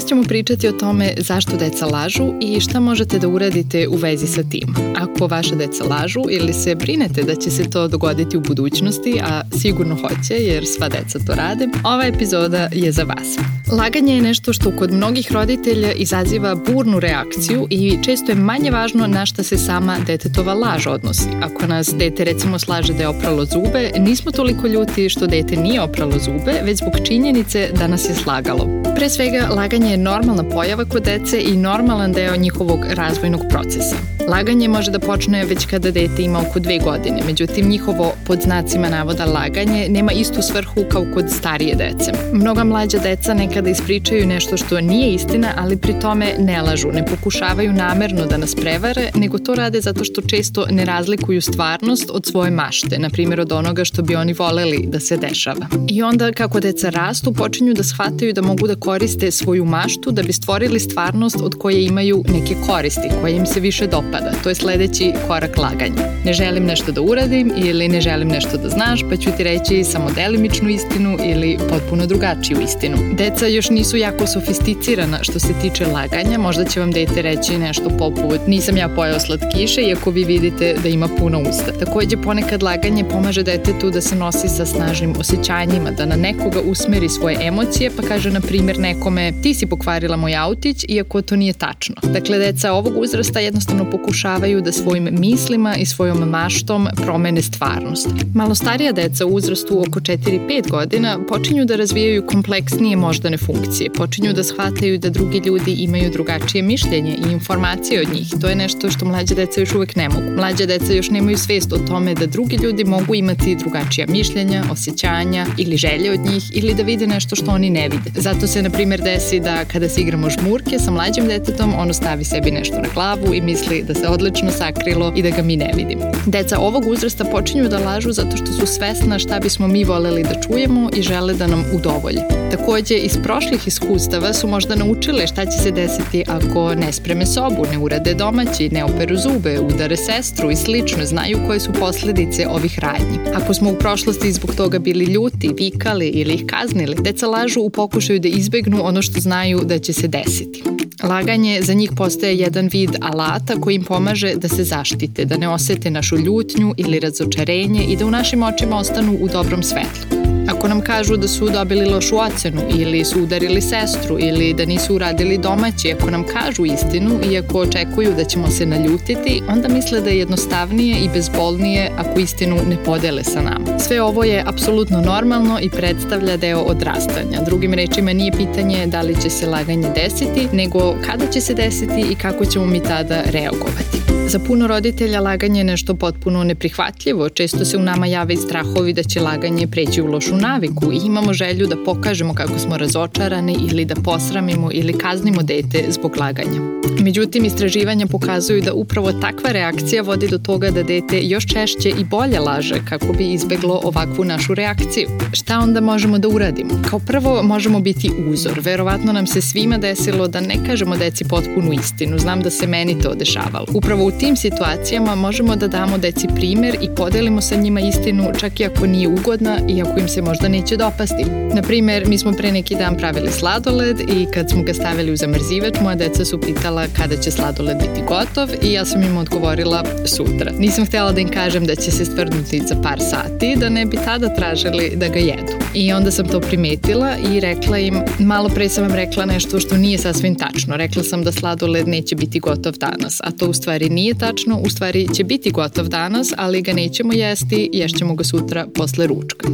Danas ćemo pričati o tome zašto deca lažu i šta možete da uradite u vezi sa tim. Ako vaša deca lažu ili se brinete da će se to dogoditi u budućnosti, a sigurno hoće jer sva deca to rade, ova epizoda je za vas. Laganje je nešto što kod mnogih roditelja izaziva burnu reakciju i često je manje važno na šta se sama detetova laž odnosi. Ako nas dete recimo slaže da je opralo zube, nismo toliko ljuti što dete nije opralo zube, već zbog činjenice da nas je slagalo. Pre svega, laganje je normalna pojava kod dece i normalan deo njihovog razvojnog procesa. Laganje može da počne već kada dete ima oko dve godine, međutim njihovo pod znacima navoda laganje nema istu svrhu kao kod starije dece. Mnoga mlađa deca nekada ispričaju nešto što nije istina, ali pri tome ne lažu, ne pokušavaju namerno da nas prevare, nego to rade zato što često ne razlikuju stvarnost od svoje mašte, na primjer od onoga što bi oni voleli da se dešava. I onda kako deca rastu, počinju da shvataju da mogu da koriste svoju maštu da bi stvorili stvarnost od koje imaju neke koristi, koje im se više dopada. To je sledeći korak laganja. Ne želim nešto da uradim ili ne želim nešto da znaš, pa ću ti reći samo delimičnu istinu ili potpuno drugačiju istinu. Deca još nisu jako sofisticirana što se tiče laganja, možda će vam dete reći nešto poput nisam ja pojao slatkiše, iako vi vidite da ima puno usta. Takođe, ponekad laganje pomaže detetu da se nosi sa snažnim osjećanjima, da na nekoga usmeri svoje emocije, pa kaže, na primjer, nekome ti si pokvarila moj autić, iako to nije tačno. Dakle, deca ovog uzrasta jednostavno pokušavaju da svojim mislima i svojom maštom promene stvarnost. Malo starija deca u uzrastu oko 4-5 godina počinju da razvijaju kompleksnije moždane funkcije, počinju da shvataju da drugi ljudi imaju drugačije mišljenje i informacije od njih. To je nešto što mlađe deca još uvek ne mogu. Mlađe deca još nemaju svest o tome da drugi ljudi mogu imati drugačija mišljenja, osjećanja ili želje od njih ili da vide nešto što oni ne vide. Zato se, na primjer, desi da kada se igramo žmurke sa mlađim detetom, ono stavi sebi nešto na glavu i misli da se odlično sakrilo i da ga mi ne vidimo. Deca ovog uzrasta počinju da lažu zato što su svesna šta bismo mi voleli da čujemo i žele da nam udovolje. Takođe, iz prošlih iskustava su možda naučile šta će se desiti ako ne spreme sobu, ne urade domaći, ne operu zube, udare sestru i slično, znaju koje su posledice ovih radnji. Ako smo u prošlosti zbog toga bili ljuti, vikali ili ih kaznili, deca lažu u pokušaju da izbegnu ono što znaju da će se desiti. Laganje za njih postaje jedan vid alata koji im pomaže da se zaštite, da ne osete našu ljutnju ili razočarenje i da u našim očima ostanu u dobrom svetlu. Ako nam kažu da su dobili lošu ocenu ili su udarili sestru ili da nisu uradili domaći, ako nam kažu istinu i ako očekuju da ćemo se naljutiti, onda misle da je jednostavnije i bezbolnije ako istinu ne podele sa nama. Sve ovo je apsolutno normalno i predstavlja deo odrastanja. Drugim rečima nije pitanje da li će se laganje desiti, nego kada će se desiti i kako ćemo mi tada reagovati. Za puno roditelja laganje je nešto potpuno neprihvatljivo. Često se u nama jave i strahovi da će laganje preći u lošu naviku i imamo želju da pokažemo kako smo razočarani ili da posramimo ili kaznimo dete zbog laganja. Međutim, istraživanja pokazuju da upravo takva reakcija vodi do toga da dete još češće i bolje laže kako bi izbeglo ovakvu našu reakciju. Šta onda možemo da uradimo? Kao prvo možemo biti uzor. Verovatno nam se svima desilo da ne kažemo deci potpunu istinu. Znam da se meni to dešavalo. Upravo u tim situacijama možemo da damo deci primer i podelimo sa njima istinu čak i ako nije ugodna i ako im se možda neće dopasti. Na primer, mi smo pre neki dan pravili sladoled i kad smo ga stavili u zamrzivač, moja deca su pitala kada će sladoled biti gotov i ja sam im odgovorila sutra. Nisam htjela da im kažem da će se stvrdnuti za par sati, da ne bi tada tražili da ga jedu. I onda sam to primetila i rekla im, malo pre sam vam rekla nešto što nije sasvim tačno. Rekla sam da sladoled neće biti gotov danas, a to u stvari nije tačno, u stvari će biti gotov danas, ali ga nećemo jesti, ješćemo ga sutra posle ručka.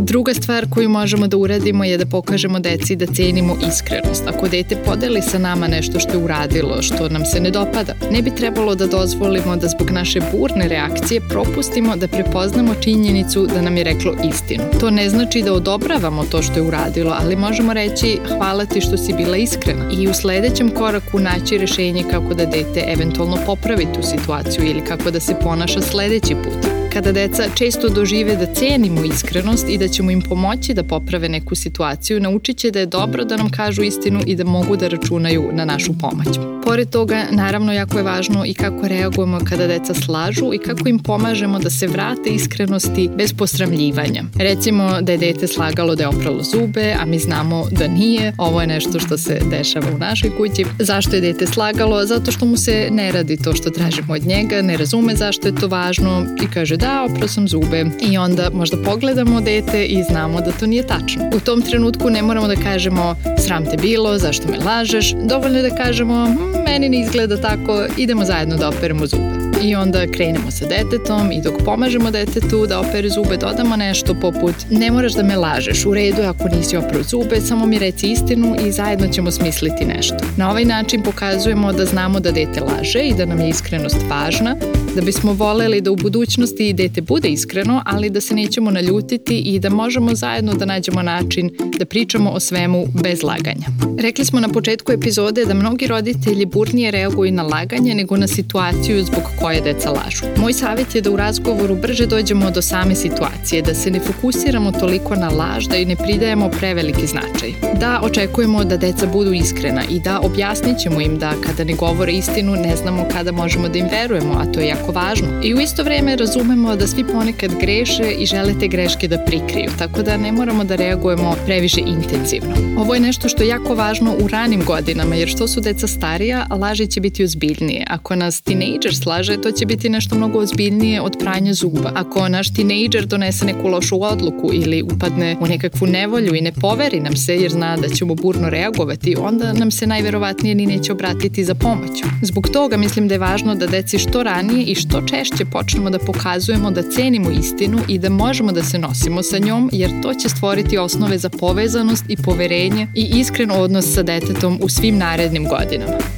Drugo Druga stvar koju možemo da uradimo je da pokažemo deci da cenimo iskrenost. Ako dete podeli sa nama nešto što je uradilo, što nam se ne dopada, ne bi trebalo da dozvolimo da zbog naše burne reakcije propustimo da prepoznamo činjenicu da nam je reklo istinu. To ne znači da odobravamo to što je uradilo, ali možemo reći hvala ti što si bila iskrena i u sledećem koraku naći rešenje kako da dete eventualno popravi tu situaciju ili kako da se ponaša sledeći put kada deca često dožive da cenimo iskrenost i da ćemo im pomoći da poprave neku situaciju, naučit će da je dobro da nam kažu istinu i da mogu da računaju na našu pomoć. Pored toga, naravno, jako je važno i kako reagujemo kada deca slažu i kako im pomažemo da se vrate iskrenosti bez posramljivanja. Recimo da je dete slagalo da je opralo zube, a mi znamo da nije. Ovo je nešto što se dešava u našoj kući. Zašto je dete slagalo? Zato što mu se ne radi to što tražimo od njega, ne razume zašto je to važno i kaže da, oprao sam zube. I onda možda pogledamo dete i znamo da to nije tačno. U tom trenutku ne moramo da kažemo sram te bilo, zašto me lažeš. Dovoljno je da kažemo hm, meni ne izgleda tako, idemo zajedno da operemo zube i onda krenemo sa detetom i dok pomažemo detetu da opere zube dodamo nešto poput ne moraš da me lažeš, u redu ako nisi oprao zube, samo mi reci istinu i zajedno ćemo smisliti nešto. Na ovaj način pokazujemo da znamo da dete laže i da nam je iskrenost važna, da bismo voleli da u budućnosti dete bude iskreno, ali da se nećemo naljutiti i da možemo zajedno da nađemo način da pričamo o svemu bez laganja. Rekli smo na početku epizode da mnogi roditelji burnije reaguju na laganje nego na situaciju zbog koje deca lažu. Moj savjet je da u razgovoru brže dođemo do same situacije, da se ne fokusiramo toliko na laž, da i ne pridajemo preveliki značaj. Da očekujemo da deca budu iskrena i da objasnit ćemo im da kada ne govore istinu ne znamo kada možemo da im verujemo, a to je jako važno. I u isto vreme razumemo da svi ponekad greše i žele te greške da prikriju, tako da ne moramo da reagujemo previše intenzivno. Ovo je nešto što je jako važno u ranim godinama, jer što su deca starija, laži će biti ozbiljnije. Ako nas tinejdžer slaže, to će biti nešto mnogo ozbiljnije od pranja zuba. Ako naš tinejdžer donese neku lošu odluku ili upadne u nekakvu nevolju i ne poveri nam se jer zna da ćemo burno reagovati, onda nam se najverovatnije ni neće obratiti za pomoć. Zbog toga mislim da je važno da deci što ranije i što češće počnemo da pokazujemo da cenimo istinu i da možemo da se nosimo sa njom, jer to će stvoriti osnove za povezanost i poverenje i iskren odnos sa detetom u svim narednim godinama.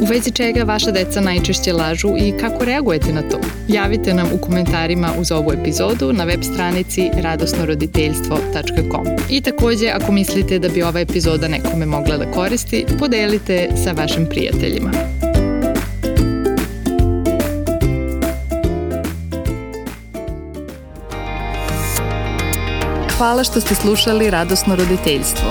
U vezi čega vaša deca najčešće lažu i kako reagujete na to? Javite nam u komentarima uz ovu epizodu na web stranici radosnoroditeljstvo.com. I takođe, ako mislite da bi ova epizoda nekome mogla da koristi, podelite sa vašim prijateljima. Hvala što ste slušali Radosno roditeljstvo.